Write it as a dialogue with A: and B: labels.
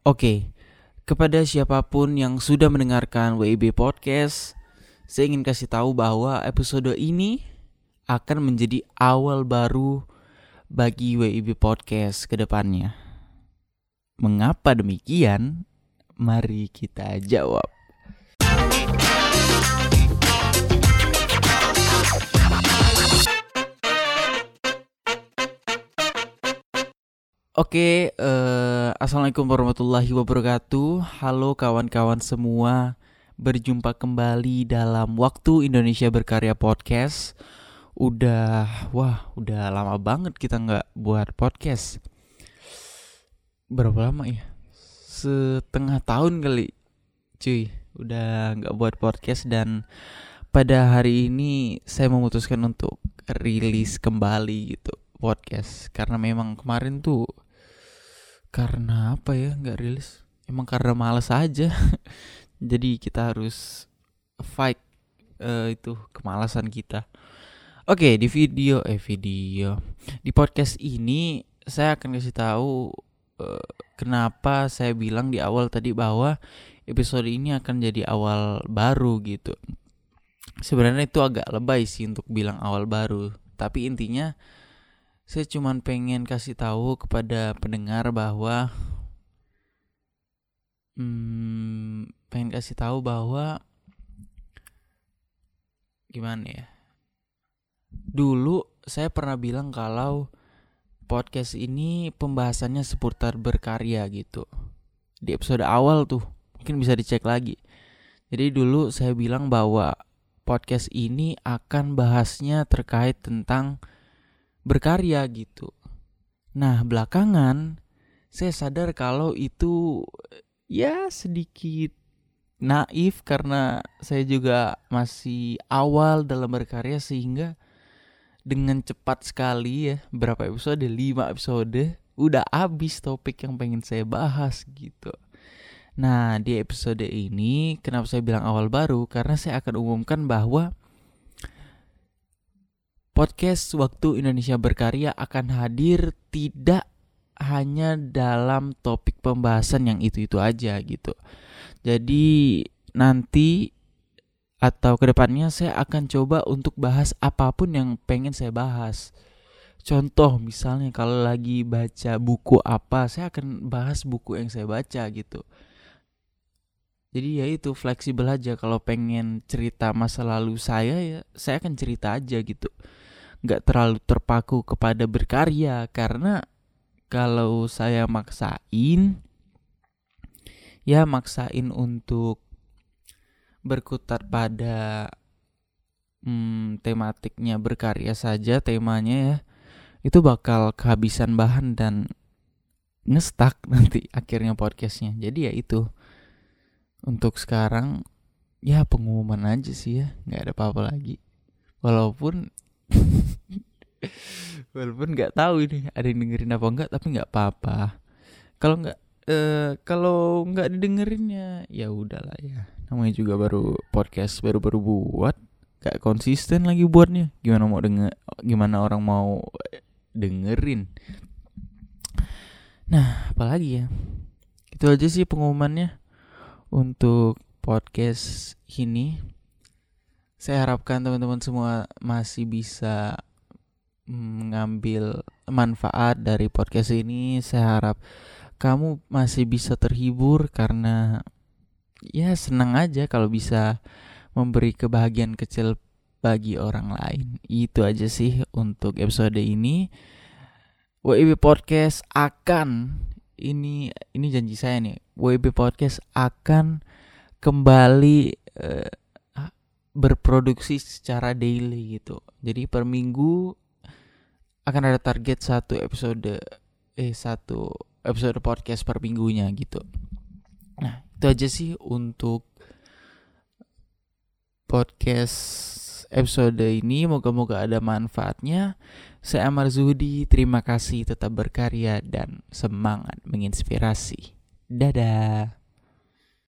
A: Oke, kepada siapa pun yang sudah mendengarkan WIB Podcast, saya ingin kasih tahu bahwa episode ini akan menjadi awal baru bagi WIB Podcast ke depannya. Mengapa demikian? Mari kita jawab. Oke, uh, assalamualaikum warahmatullahi wabarakatuh. Halo kawan-kawan semua, berjumpa kembali dalam Waktu Indonesia Berkarya Podcast. Udah, wah, udah lama banget kita nggak buat podcast. Berapa lama ya? Setengah tahun kali, cuy. Udah nggak buat podcast dan pada hari ini saya memutuskan untuk rilis kembali gitu podcast karena memang kemarin tuh karena apa ya? Nggak rilis. Emang karena males aja. Jadi kita harus fight uh, itu kemalasan kita. Oke di video eh video. Di podcast ini saya akan kasih tahu uh, kenapa saya bilang di awal tadi bahwa episode ini akan jadi awal baru gitu. Sebenarnya itu agak lebay sih untuk bilang awal baru. Tapi intinya saya cuma pengen kasih tahu kepada pendengar bahwa hmm, pengen kasih tahu bahwa gimana ya? Dulu saya pernah bilang kalau podcast ini pembahasannya seputar berkarya gitu. Di episode awal tuh mungkin bisa dicek lagi. Jadi dulu saya bilang bahwa podcast ini akan bahasnya terkait tentang berkarya gitu. Nah, belakangan saya sadar kalau itu ya sedikit naif karena saya juga masih awal dalam berkarya sehingga dengan cepat sekali ya berapa episode lima episode udah habis topik yang pengen saya bahas gitu. Nah, di episode ini kenapa saya bilang awal baru karena saya akan umumkan bahwa Podcast Waktu Indonesia Berkarya akan hadir tidak hanya dalam topik pembahasan yang itu-itu aja gitu. Jadi nanti atau ke depannya saya akan coba untuk bahas apa pun yang pengen saya bahas. Contoh misalnya kalau lagi baca buku apa, saya akan bahas buku yang saya baca gitu. Jadi ya itu fleksibel aja kalau pengen cerita masa lalu saya ya saya akan cerita aja gitu nggak terlalu terpaku kepada berkarya. Karena kalau saya maksain ya maksain untuk berkutat pada hmm, tematiknya berkarya saja temanya ya itu bakal kehabisan bahan dan ngestak nanti akhirnya podcastnya. Jadi ya itu. Untuk sekarang ya pengumuman aja sih ya nggak ada apa-apa lagi. Walaupun walaupun nggak tahu ini ada yang dengerin apa enggak tapi nggak apa-apa. Kalau nggak eh kalau nggak didengerinnya ya udahlah ya. Namanya juga baru podcast baru-baru buat. Gak konsisten lagi buatnya. Gimana mau denger gimana orang mau dengerin? Nah apalagi ya? Itu aja sih pengumumannya untuk podcast ini. Saya harapkan teman-teman semua masih bisa mengambil manfaat dari podcast ini. Saya harap kamu masih bisa terhibur karena ya senang aja kalau bisa memberi kebahagiaan kecil bagi orang lain. Itu aja sih untuk episode ini. WIB Podcast akan ini ini janji saya nih. WIB Podcast akan kembali uh, berproduksi secara daily gitu. Jadi per minggu akan ada target satu episode eh satu episode podcast per minggunya gitu. Nah, itu aja sih untuk podcast episode ini. Moga-moga ada manfaatnya. Saya Amar Zuhdi, terima kasih tetap berkarya dan semangat menginspirasi. Dadah.